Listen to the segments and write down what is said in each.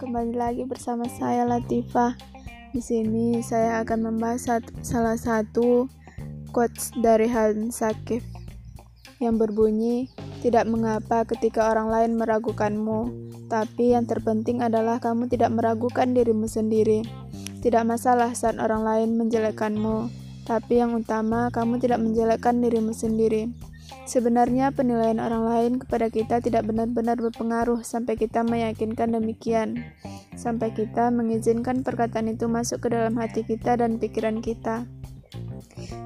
kembali lagi bersama saya Latifah. Di sini saya akan membahas salah satu quotes dari Hans Sakif yang berbunyi, "Tidak mengapa ketika orang lain meragukanmu, tapi yang terpenting adalah kamu tidak meragukan dirimu sendiri. Tidak masalah saat orang lain menjelekkanmu, tapi yang utama kamu tidak menjelekkan dirimu sendiri." Sebenarnya penilaian orang lain kepada kita tidak benar-benar berpengaruh sampai kita meyakinkan demikian, sampai kita mengizinkan perkataan itu masuk ke dalam hati kita dan pikiran kita.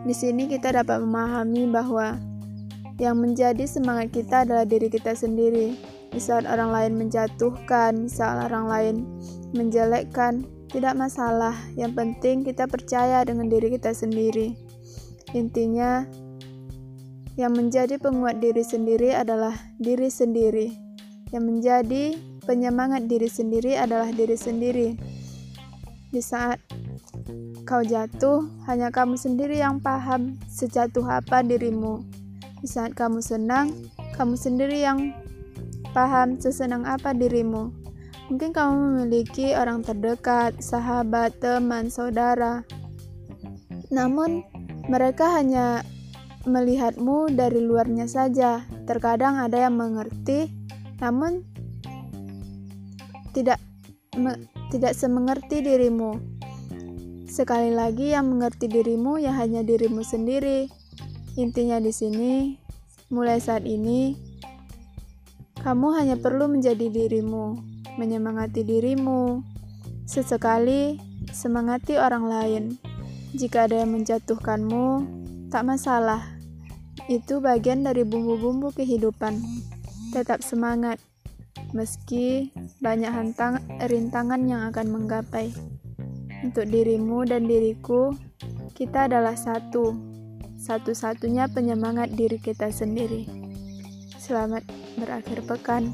Di sini kita dapat memahami bahwa yang menjadi semangat kita adalah diri kita sendiri. Di saat orang lain menjatuhkan, saat orang lain menjelekkan, tidak masalah. Yang penting kita percaya dengan diri kita sendiri. Intinya, yang menjadi penguat diri sendiri adalah diri sendiri. Yang menjadi penyemangat diri sendiri adalah diri sendiri. Di saat kau jatuh, hanya kamu sendiri yang paham sejatuh apa dirimu. Di saat kamu senang, kamu sendiri yang paham sesenang apa dirimu. Mungkin kamu memiliki orang terdekat, sahabat, teman, saudara. Namun, mereka hanya melihatmu dari luarnya saja. Terkadang ada yang mengerti, namun tidak me, tidak semengerti dirimu. Sekali lagi yang mengerti dirimu ya hanya dirimu sendiri. Intinya di sini, mulai saat ini kamu hanya perlu menjadi dirimu, menyemangati dirimu. Sesekali semangati orang lain. Jika ada yang menjatuhkanmu, tak masalah. Itu bagian dari bumbu-bumbu kehidupan. Tetap semangat, meski banyak hantang, rintangan yang akan menggapai. Untuk dirimu dan diriku, kita adalah satu, satu-satunya penyemangat diri kita sendiri. Selamat berakhir pekan.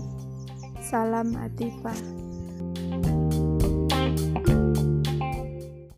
Salam Atifah.